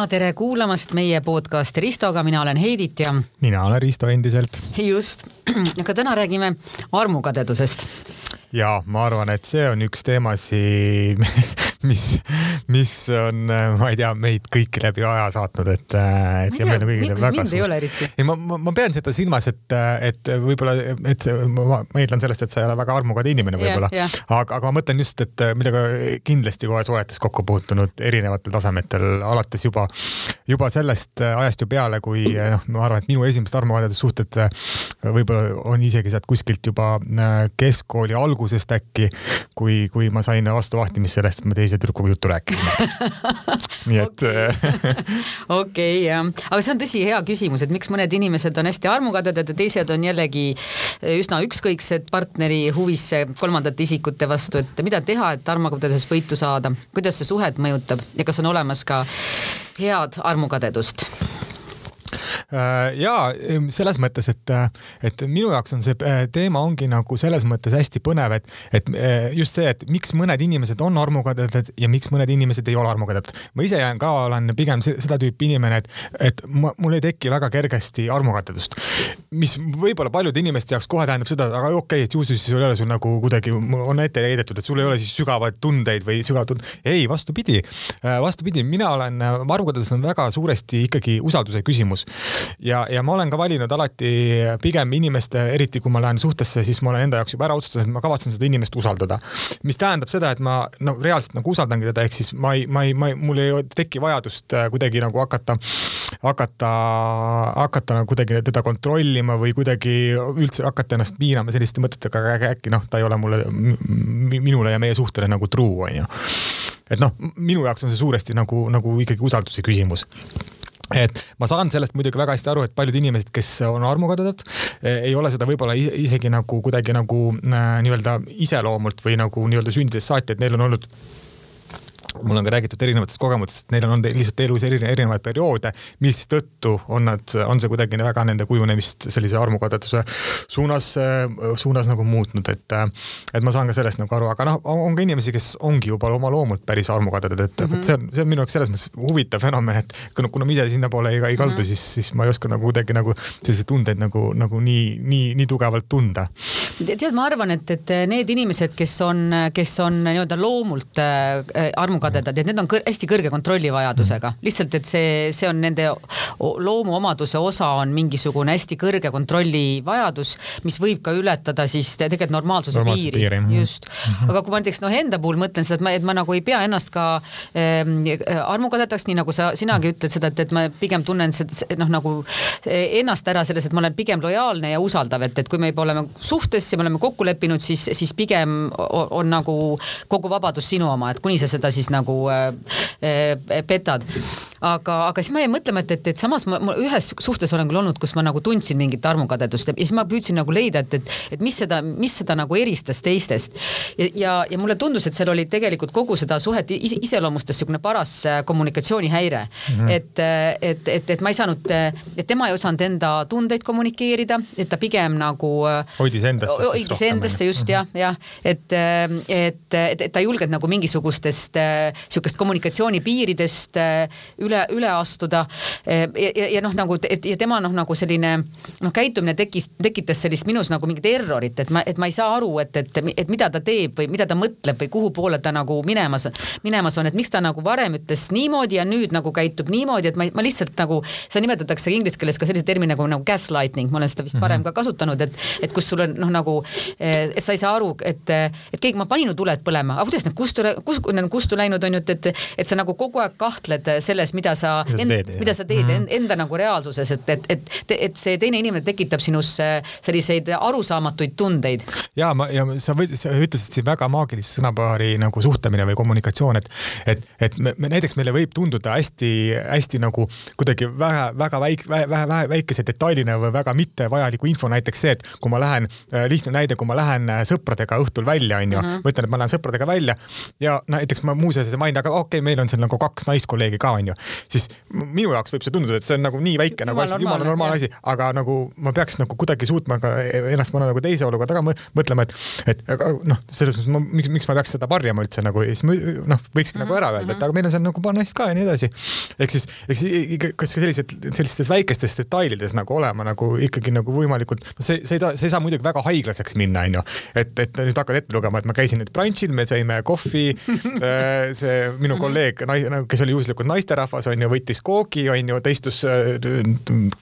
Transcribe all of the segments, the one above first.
ja tere kuulamast meie podcasti Ristoga, mina olen Heidit ja. mina olen Risto endiselt. just, aga täna räägime armukadedusest. ja ma arvan, et see on üks teemasid mis, mis on, ma ei tea, meid kõiki läbi aja saatnud, et. et ja meil on kõigil väga suur. ei, ma, ma, ma pean seda silmas, et, et võib-olla, et see, ma eeldan sellest, et sa ei ole väga armukade inimene võib-olla yeah,, yeah. aga, aga ma mõtlen just, et millega kindlasti kohe suhetes kokku puutunud erinevatel tasemetel, alates juba, juba sellest ajast ju peale, kui noh, ma arvan, et minu esimesed armukadede suhted võib-olla on isegi sealt kuskilt juba keskkooli algusest äkki, kui, kui ma sain vastu vahtimist sellest, et ma teise teise tüdrukuga juttu rääkisime nii et. okei, jah, aga see on tõsi, hea küsimus, et miks mõned inimesed on hästi armukadedad ja teised on jällegi üsna ükskõiksed partneri huvisse kolmandate isikute vastu, et mida teha, et armukadedusest võitu saada, kuidas see suhet mõjutab ja kas on olemas ka head armukadedust? Äh, ja selles mõttes, et, et minu jaoks on see äh, teema ongi nagu selles mõttes hästi põnev, et, et äh, just see, et miks mõned inimesed on armukadedad ja miks mõned inimesed ei ole armukadedad. ma ise ka olen pigem seda tüüpi inimene, et, et mul ei teki väga kergesti armukadedust, mis võib-olla paljude inimeste jaoks kohe tähendab seda, aga okei okay,, et ju siis ei ole sul nagu kuidagi, on ette heidetud, et sul ei ole siis sügavaid tundeid või sügavat tund-. ei, vastupidi, vastupidi, mina olen, armukadedus on väga suuresti ikkagi usalduse küsimus ja, ja ma olen ka valinud alati pigem inimeste, eriti kui ma lähen suhtesse, siis ma olen enda jaoks juba ära otsustanud, et ma kavatsen seda inimest usaldada. mis tähendab seda, et ma no reaalselt nagu usaldangi teda, ehk siis ma ei, ma ei, ma ei, mul ei teki vajadust äh, kuidagi nagu hakata, hakata, hakata nagu kuidagi teda kontrollima või kuidagi üldse hakata ennast piinama selliste mõtetega, aga äkki noh, ta ei ole mulle, minule ja meie suhtele nagu true, onju. et noh, minu jaoks on see suuresti nagu, nagu ikkagi usalduse küsimus et ma saan sellest muidugi väga hästi aru, et paljud inimesed, kes on armukadedad, ei ole seda võib-olla isegi nagu kuidagi nagu äh, nii-öelda iseloomult või nagu nii-öelda sündidest saati, et neil on olnud mul on ka räägitud erinevatest kogemustest, et neil on olnud lihtsalt elus erinevaid perioode, mistõttu on nad, on see kuidagi väga nende kujunemist sellise armukadeduse suunas, suunas nagu muutnud, et, et ma saan ka sellest nagu aru, aga noh, on ka inimesi, kes ongi juba oma loomult päris armukadedad, et mm -hmm. see on, see on minu jaoks selles mõttes huvitav fenomen, et kuna ma ise sinnapoole ei, ei kaldu mm, -hmm. siis, siis ma ei oska nagu kuidagi nagu selliseid tundeid nagu, nagu nii, nii, nii tugevalt tunda. tead, ma arvan, et, et need inimesed, kes on, kes on nii-öelda loomult äh, armukadedad, kadedad, et need on kõr hästi kõrge kontrollivajadusega, mm. lihtsalt, et see, see on nende loomuomaduse osa on mingisugune hästi kõrge kontrollivajadus, mis võib ka ületada siis tegelikult normaalsuse, normaalsuse piiri, piiri., just mm. -hmm. aga kui ma näiteks noh, enda puhul mõtlen seda, et ma, et ma nagu ei pea ennast ka äh, armukadedaks, nii nagu sa, sinagi ütled seda, et, et ma pigem tunnen seda noh, nagu ennast ära selles, et ma olen pigem lojaalne ja usaldav, et, et kui me juba oleme suhtes ja me oleme kokku leppinud, siis, siis pigem on, on nagu kogu vabadus sinu oma, et kuni sa seda siis nagu äh, äh, petad. aga, aga siis ma jäin mõtlema, et, et, et samas ma, ma ühes suhtes olen küll olnud, kus ma nagu tundsin mingit armukadedust ja siis ma püüdsin nagu leida, et, et, et mis seda, mis seda nagu eristas teistest. ja, ja, ja mulle tundus, et seal oli tegelikult kogu seda suhet iseloomustas niisugune paras äh, kommunikatsioonihäire mm. -hmm. et, et, et, et ma ei saanud, et tema ei osanud enda tundeid kommunikeerida, et ta pigem nagu. hoidis endasse. hoidis endasse just mm -hmm. jah, jah, et, et, et, et ta ei julgenud nagu mingisugustest sihukest kommunikatsioonipiiridest äh, üle, üle astuda. Ja, ja, ja noh, nagu, et ja tema noh, nagu selline noh, käitumine tekkis, tekitas sellist minus nagu mingit errorit, et ma, et ma ei saa aru, et, et, et mida ta teeb või mida ta mõtleb või kuhu poole ta nagu minemas, minemas on, et miks ta nagu varem ütles niimoodi ja nüüd nagu käitub niimoodi, et ma, ma lihtsalt nagu, seda nimetatakse inglise keeles ka sellise termini nagu, nagu gaslighting, ma olen seda vist -hmm. varem ka kasutanud, et, et kus sul on noh, nagu, et sa ei saa aru, et, et keegi, ma panin ju tuled põlema, aga kuidas need kustu, kus, kustu läinud on ju, et, et, et sa nagu kogu aeg kahtled selles, mida sa, mida sa teed mm enda nagu reaalsuses, et, et, et, et see teine inimene tekitab sinus selliseid arusaamatuid tundeid. ja ma, ja sa võid, sa ütlesid siin väga maagilise sõnapaari nagu suhtlemine või kommunikatsioon, et, et, et me, me näiteks meile võib tunduda hästi-hästi nagu kuidagi väga, väga väike, vähe, vähe väikese detailina või väga mittevajaliku info, näiteks see, et kui ma lähen, lihtne näide, kui ma lähen sõpradega õhtul välja, onju, ma ütlen, et ma lähen sõpradega välja ja näiteks ma muuseas see maine, aga okei okay,, meil on seal nagu kaks naiskolleegi ka onju, siis minu jaoks võib see tunduda, et see on nagu nii väike nagu asi, jumala normaalne asi, aga nagu ma peaks nagu kuidagi suutma ka ennast panna nagu teise olukorda ka mõtlema, et, et aga noh, selles mõttes ma, miks, miks ma peaks seda varjama üldse nagu ja siis noh, võikski mm -hmm. nagu ära öelda, et mhm. aga meil on seal nagu paar naist ka ja nii edasi. ehk siis, ehk siis kas sellised, sellistes väikestes detailides nagu olema nagu ikkagi nagu võimalikult, no see, see ei saa, see ei saa muidugi väga haiglaseks minna, onju. et, et nüüd hakkad ette lugema, et ma käisin nüüd brunch'il, me sõime kohvi äh, see minu mhm. kolleeg, kes oli juhuslikult naisterahvas, onju, võttis koogi, onju, ta istus äh,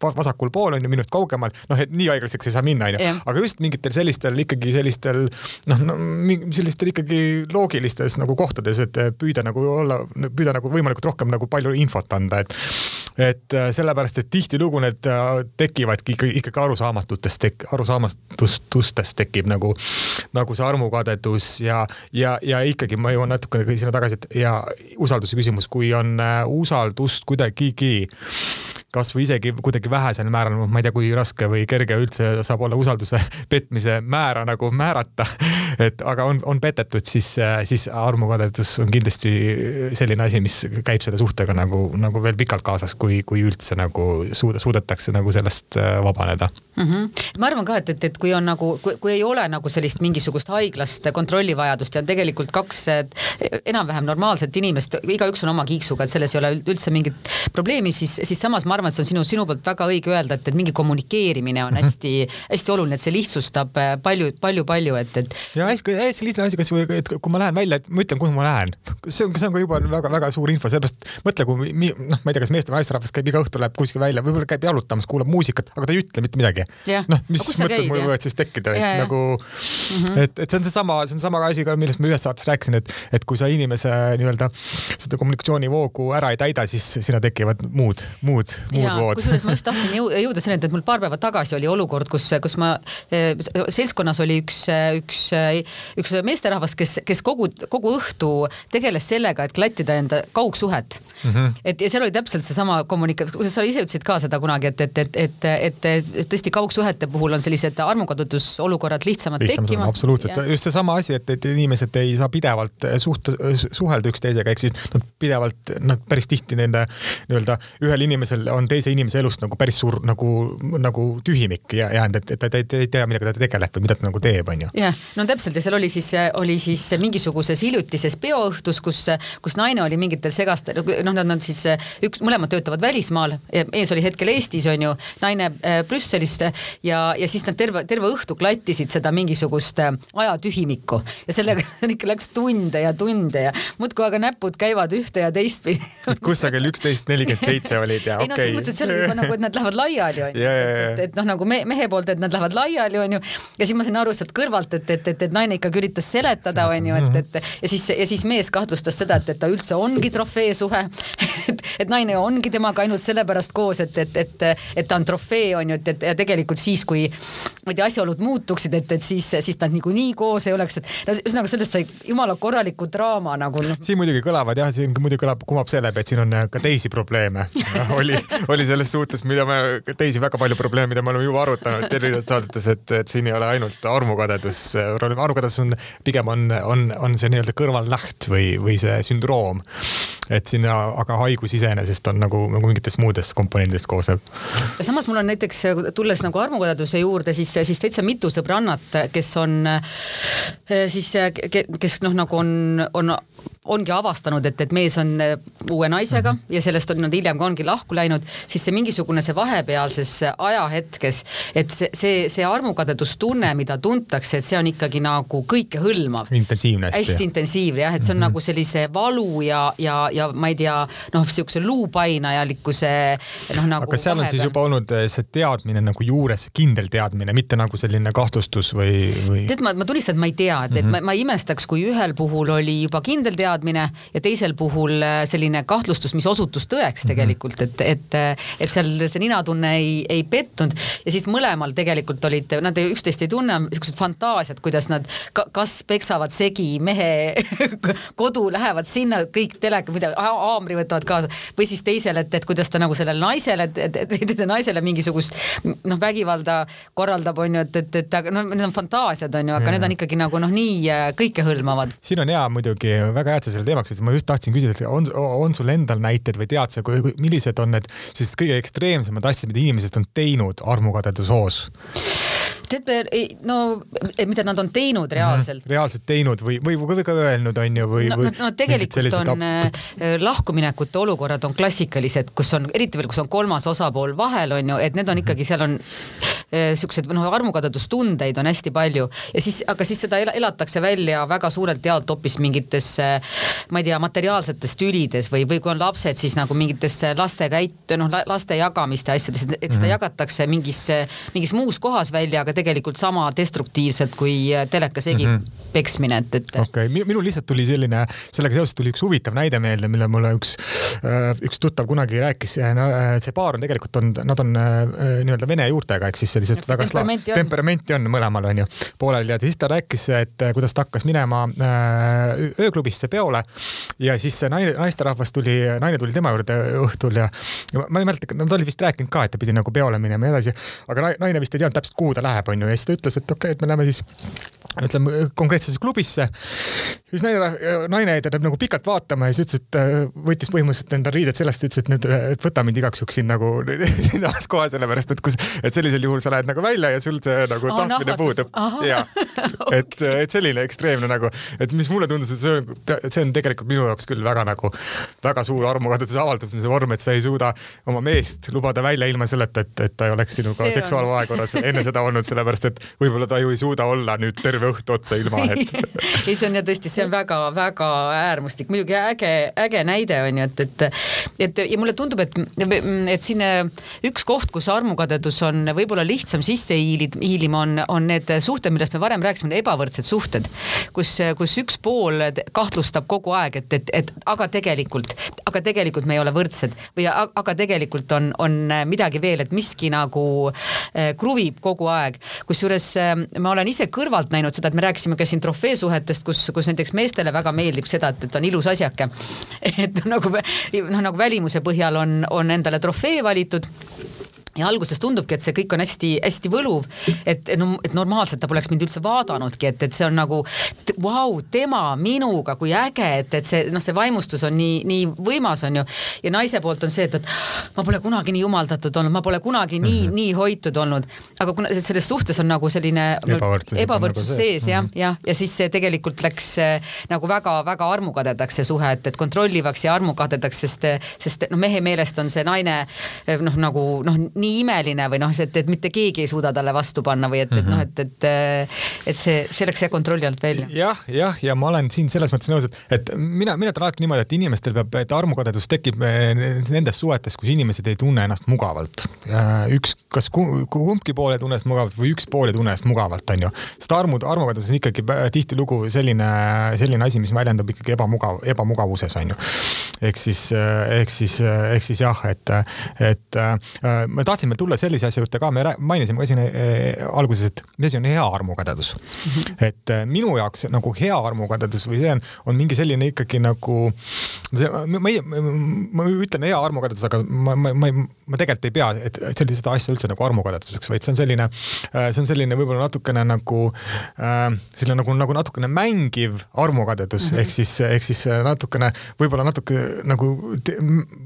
vasakul pool, onju, minust kaugemal. noh, et nii haiglaseks ei saa minna, onju. aga just mingitel sellistel ikkagi sellistel noh no, no, sellistel ikkagi loogilistes nagu kohtades, et püüda nagu olla, püüda nagu võimalikult rohkem nagu palju infot anda, et et äh, sellepärast, et tihtilugu need äh, tekivadki ikkagi, ikkagi arusaamatutest, arusaamatustest tekib nagu, nagu see armukadedus ja, ja, ja ikkagi ma jõuan natukene sinna tagasi, et ja usalduse küsimus, kui on äh, usaldust kuidagigi kasvõi isegi kuidagi vähesel määral, ma ei tea, kui raske või kerge üldse saab olla usalduse petmise määra nagu määrata. et aga on, on petetud, siis, siis armukadedus on kindlasti selline asi, mis käib selle suhtega nagu, nagu veel pikalt kaasas, kui, kui üldse nagu suuda, suudetakse nagu sellest äh, vabaneda mm. -hmm. ma arvan ka, et, et, et kui on nagu, kui ei ole nagu sellist mingisugust haiglast kontrollivajadust ja on tegelikult kaks enam-vähem normaalset inimest, igaüks on oma kiiksuga, et selles ei ole üldse mingit probleemi, siis, siis samas ma arvan, et see on sinu, sinu poolt väga õige öelda, et, et mingi kommunikeerimine on hästi-hästi mm -hmm. oluline, et see lihtsustab äh, palju, palju, palju, et, et. ja hästi, hästi lihtne asi, kas või, et kui ma lähen välja, et ma ütlen, kuhu ma lähen. see on, see on ka juba väga-väga suur info, sellepärast mõtle, kui noh, ma ei tea, kas meeste või naisterahvas käib iga õhtu, läheb kuskile välja, võib-olla käib jalutamas, kuulab muusikat, aga ta ei ütle mitte midagi. noh, mis mõtted mul võivad siis tekkida, et nagu mm, -hmm. et, et see on seesama, see on sama asi ka, millest ma ühes saates rääkisin, et, et kui sa inimese nii-öelda seda kommunikatsioonivoogu ära ei täida, siis sinna tekivad muud, muud, muud vood. kusjuures ma just tahtsin jõuda selleni, et mul paar päeva tagasi oli olukord, kus, kus ma, eh, seltskonnas oli üks, üks, üks meesterahvas, kes, kes kogu, kogu õhtu tegeles sellega, et klattida enda kaugsuhet mm. -hmm. et ja seal oli täpselt seesama kommunikatsioon, sa ise ütlesid ka seda kunagi, et, et, et, et, et, tõesti kaugsuhete puhul on sellised armukadutusolukorrad lihtsamad Lihtsam tekkima. absoluutselt, just seesama asi, et, et inimesed ei saa pidevalt suht-, suhelda üksteisega, ehk siis nad pidevalt, nad päris tihti nende nii-öelda ühel inimesel on teise inimese elust nagu päris suur nagu, nagu tühimik jäänud, et, et ta ei, tea, millega ta tegeleb või mida ta nagu teeb, onju. jah, no täpselt ja seal oli siis, oli siis mingisuguses hiljutises peoõhtus, kus, kus naine oli mingitel segastel, noh, nad on siis üks, mõlemad töötavad välismaal, ees oli hetkel Eestis onju, naine äh, Brüsselist ja, ja siis nad terve, terve õhtu klattisid seda mingisugust äh, ajatühimikku. Ja sellega ikka läks tunde ja tunde ja muudkui aga näpud käivad ühte ja teistpidi. kus sa kell üksteist nelikümmend seitse olid? Ja okei ei no selles mõttes, et seal oli juba nagu, et nad lähevad laiali yeah, yeah. et, et, et noh, nagu me, mehe poolt, et nad lähevad laiali onju ja siis ma sain aru sealt kõrvalt, et, et, et, et naine ikkagi üritas seletada onju, et, et ja siis ja siis mees kahtlustas seda, et, et ta üldse ongi trofeesuhe et, et naine ongi temaga ainult sellepärast koos, et, et, et, et ta on trofee onju, et, et ja tegelikult siis, kui ma ei tea, asjaolud muutuksid, et, et siis, siis nad niikuinii koos ei oleks, et no ühesõnaga sellest sai jumala korraliku draama nagu no.. siin muidugi kõlavad jah, siin muidugi kõlab, kumab selle läbi, et siin on ka teisi probleeme oli, oli selles suhtes, mida me, teisi väga palju probleeme, mida me oleme juba arutanud erinevates saadetes, et, et siin ei ole ainult armukadedus, armukadedus on pigem on, on, on see nii-öelda kõrvalnäht või, või see sündroom. et siin aga haigus iseenesest on nagu, nagu mingitest muudest komponentidest koosneb. samas mul on näiteks, tulles nagu armukadeduse juurde, siis, siis täitsa mitu sõbrannat, kes on siis, kes noh, nagu on, on ongi avastanud, et, et mees on äh, uue naisega mm -hmm. ja sellest on nad hiljem ka ongi lahku läinud, siis see mingisugune see vahepealses ajahetkes, et see, see, see armukadedustunne, mida tuntakse, et see on ikkagi nagu kõikehõlmav. intensiivne hästi. hästi intensiivne jah, et see on mm -hmm. nagu sellise valu ja, ja, ja ma ei tea, noh, sihukese luupainajalikkuse noh, nagu. aga seal on vahepeal. siis juba olnud äh, see teadmine nagu juures, kindel teadmine, mitte nagu selline kahtlustus või, või? tead, ma, ma tunnistan, et ma ei tea, et mm, -hmm. et mhm. ma, ma imestaks, kui ühel puhul oli juba kindel teadmine teadmine ja teisel puhul äh, selline kahtlustus, mis osutus tõeks mhm. tegelikult, et, et, et seal see ninatunne ei, ei pettunud ja siis mõlemal tegelikult olid, nad üksteist ei tunne, siuksed fantaasiad, kuidas nad ka, kas peksavad segi mehe kodu, lähevad sinna kõik teleka, mida haamri võtavad kaasa või siis teisel, et, et, et kuidas ta nagu sellele naisele, et, et, et naisele mingisugust noh, vägivalda korraldab, on ju, et, et, et noh, need on fantaasiad, on ju, aga ja. need on ikkagi nagu noh, nii äh, kõikehõlmavad. siin on hea muidugi, väga hea, et sa selle teemaks ma just tahtsin küsida, et on, on sul endal näiteid või tead sa, millised on need siis kõige ekstreemsemad asjad, mida inimesed on teinud armukadedushoos? Teate, no mida nad on teinud reaalselt. -hmm. reaalselt teinud või, või, või ka öelnud, on ju, või no,. no, no tegelikult on äh, lahkuminekute olukorrad on klassikalised, kus on, eriti veel, kus on kolmas osapool vahel, on ju, et need on mhm. ikkagi, seal on äh, siuksed noh, armukadedustundeid on hästi palju ja siis, aga siis seda elatakse välja väga suurelt jaolt hoopis mingites, ma ei tea, materiaalsetes tülides või, või kui on lapsed, siis nagu mingites laste käit-, noh, laste jagamiste asjades, et seda mm -hmm. jagatakse mingis, mingis muus kohas välja, aga tegelikult sama destruktiivselt kui äh, telekas egi mm -hmm. peksmine, et, et. okei okay., minul lihtsalt tuli selline, sellega seoses tuli üks huvitav näide meelde, mille mulle üks, äh, üks tuttav kunagi rääkis. Äh, see paar on tegelikult on, nad on nii-öelda vene juurtega, ehk siis sellised väga temperamenti, on. temperamenti on mõlemal on ju poolel ja siis ta rääkis, et kuidas ta hakkas minema ööklubisse peole ja siis naine, naisterahvas tuli, naine tuli tema juurde õhtul ja, ja ma ei mäleta, no ta oli vist rääkinud ka, et ta pidi nagu peole minema ja edasi, aga naine vist ei teadnud täpselt, kuhu ta läheb, onju, ja siis ta ütles, et okei okay,, et me läheme siis ütleme konkreetsesse klubisse. siis naine, naine teda nagu pikalt vaatama ja siis ütles, et äh, võttis põhimõtteliselt enda riided sellest, ütles, et nüüd, et võta mind igaks juhuks siin nagu siinsamas kohas, sellepärast et kus, et sellisel juhul sa lähed nagu välja ja sul see nagu oh, tahtmine puudub. ja et, et selline ekstreemne nagu, et mis mulle tundus, et see on, see on tegelikult minu jaoks küll väga nagu väga suur armukadeduse avaldamise vorm, et sa ei suuda oma meest lubada välja ilma selleta, et, et ta ei oleks sinuga seksuaalvahekorras enne seda olnud, sellepärast et võib-olla ta ju ei suuda olla nüüd terve õhtu otsa ilma, et ei, see on ja tõesti, see on väga-väga äärmuslik, muidugi äge, äge näide on ju, et, et, et ja mulle tundub, et, et siin üks koht, kus armukadedus on võib-olla lihtsam sisse hiilima, on, on need suhted, millest me varem rääkisime, ebavõrdsed suhted, kus, kus üks pool kahtlustab kogu aeg, et, et, et aga tegelikult, aga tegelikult me ei ole võrdsed. Või aga tegelikult on, on midagi veel, et miski nagu eh, kruvib kogu aeg, kusjuures eh, ma olen ise kõrvalt näinud seda, et me rääkisime ka siin trofeesuhetest, kus, kus näiteks meestele väga meeldib seda, et, et on ilus asjake. et nagu noh, nagu välimuse põhjal on, on endale trofee valitud ja alguses tundubki, et see kõik on hästi-hästi võluv, et no, et normaalselt ta poleks mind üldse vaadanudki, et, et see on nagu vau wow,, tema minuga, kui äge, et, et see noh, see vaimustus on nii, nii võimas, on ju. ja naise poolt on see, et, et ma pole kunagi nii jumaldatud olnud, ma pole kunagi nii mm, -hmm. nii hoitud olnud. aga kuna selles suhtes on nagu selline ebavõrdsus, ebavõrdsus nagu sees jah mm -hmm., jah, ja siis see tegelikult läks äh, nagu väga-väga armukadedaks see suhe, et, et kontrollivaks ja armukadedaks, sest, sest noh, mehe meelest on see naine noh, nagu noh nii imeline või noh, et, et mitte keegi ei suuda talle vastu panna või et, et noh, et, et, et see, see läks jah kontrolli alt välja ja,. jah, jah, ja ma olen siin selles mõttes nõus, et, et mina, mina ütlen alati niimoodi, et inimestel peab, et armukadedus tekib eh, nendes suhetes, kus inimesed ei tunne ennast mugavalt. üks, kas kumbki pool ei tunne ennast mugavalt või üks pool ei tunne ennast mugavalt, on ju. sest armu, armukadedus on ikkagi tihtilugu selline, selline asi, mis väljendub ikkagi ebamugav, ebamugavuses, on ju. ehk siis, ehk siis, ehk siis jah, et, et ma tahtsime tulla sellise asja juurde ka, me mainisime ka siin äh, alguses, et mis on hea armukadedus. -hmm. et äh, minu jaoks nagu hea armukadedus või see on, on mingi selline ikkagi nagu, ma ei, ma ütlen hea armukadedus, aga ma, ma, ma, ma tegelikult ei pea, et sellist asja üldse nagu armukadeduseks, vaid see on selline, äh, see on selline võib-olla natukene nagu selline nagu, nagu natukene mängiv armukadedus mm -hmm. ehk siis, ehk siis natukene, võib-olla natuke nagu te,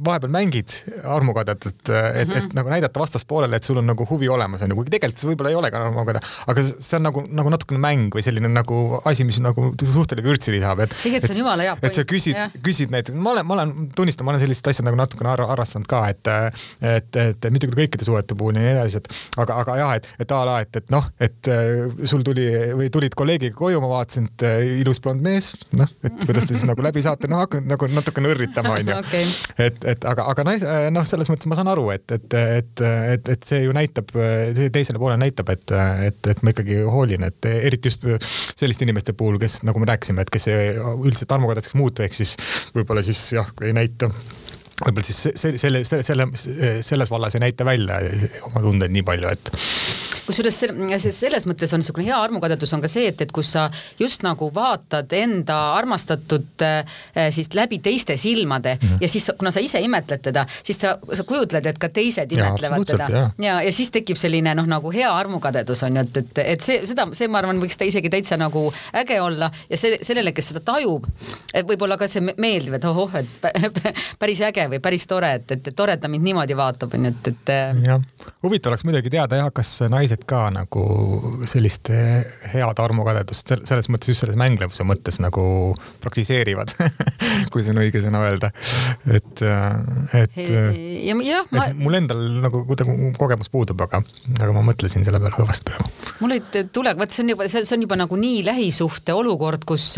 vahepeal mängid armukadedut, et mm, -hmm. et, et mhm. nagu näidata näidata vastaspoolele, et sul on nagu huvi olemas, onju, kuigi tegelikult see võib-olla ei ole ka normaalne, aga see on nagu, nagu natukene mäng või selline nagu asi, mis nagu suhtele vürtsi lisab, et. tegelikult see on jumala hea et sa küsid, küsid näiteks, ma olen, ma olen, tunnistan, ma olen sellist asja nagu natukene harrastanud ka, et, et, et mitte küll kõikide suhete puhul ja nii edasi, et aga, aga jah, et, et a la, et, et noh, et sul tuli või tulid kolleegiga koju, ma vaatasin, et ilus blond mees, noh, et kuidas te siis nagu läbi saate, noh, hakkan nagu natukene õrritama, onju. et, et aga, aga noh, selles mõttes ma saan aru, et, et, et et, et see ju näitab, teisele poolele näitab, et, et, et ma ikkagi hoolin, et eriti just selliste inimeste puhul, kes nagu me rääkisime, et kes üldiselt armukadeduseks muutu, ehk siis võib-olla siis jah, ei näita võib-olla siis selle, selle, selle, selles vallas ei näita välja oma tundeid nii palju, et kusjuures selles mõttes on niisugune hea armukadedus on ka see, et, et kus sa just nagu vaatad enda armastatud äh, siis läbi teiste silmade mm -hmm. ja siis kuna sa ise imetled teda, siis sa, sa kujutled, et ka teised imetlevad ja, teda ja, ja, ja siis tekib selline noh, nagu hea armukadedus on ju, et, et, et see, seda, see, ma arvan, võiks ta isegi täitsa nagu äge olla ja see, sellele, kes seda tajub, võib-olla ka see meeldiv, et ohoh, et päris äge või päris tore, et, et, et tore, et ta mind niimoodi vaatab, on ju, et, et. jah, huvitav oleks muidugi teada jah, kas naised ka nagu sellist head armukadedust selles mõttes just selles mänglevuse mõttes nagu praktiseerivad kui see on õige sõna öelda. et, et, ja, jah, ma... et mul endal nagu kuidagi kogemus puudub, aga, aga ma mõtlesin selle peale kõvasti praegu. mul ei tule, vot see on juba, see on juba nagu nii lähisuhte olukord, kus,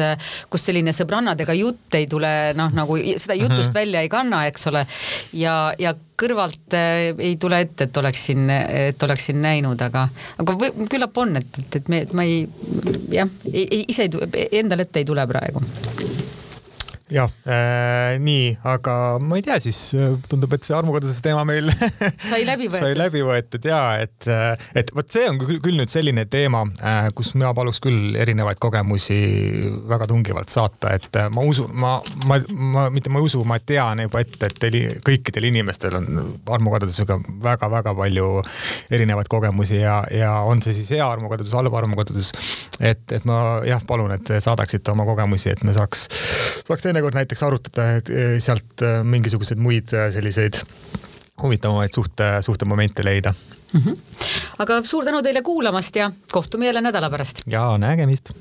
kus selline sõbrannadega jutt ei tule noh, nagu seda jutust mm -hmm. välja ei kanna, eks ole. ja, ja kõrvalt äh, ei tule ette, et oleksin, et oleksin näinud, aga, aga küllap on, et, et, et me, ma ei, jah, ise ei, endale ette ei tule praegu jah äh,, nii, aga ma ei tea, siis tundub, et see armukadeduse teema meil sai läbi võetud. sai läbi võetud ja et, äh, et vot see on küll, küll nüüd selline teema äh,, kus mina paluks küll erinevaid kogemusi väga tungivalt saata, et äh, ma usun, ma, ma, ma mitte ma ei usu, ma tean juba ette, et teil kõikidel inimestel on armukadedusega väga-väga palju erinevaid kogemusi ja, ja on see siis hea armukadedus, halb armukadedus. et, et ma jah, palun, et saadaksite oma kogemusi, et me saaks, saaks teine teinekord näiteks arutada eh, sealt eh, mingisuguseid muid eh, selliseid huvitavamaid suhte, suhtemomente leida mm. -hmm. aga suur tänu teile kuulamast ja kohtume jälle nädala pärast. ja nägemist.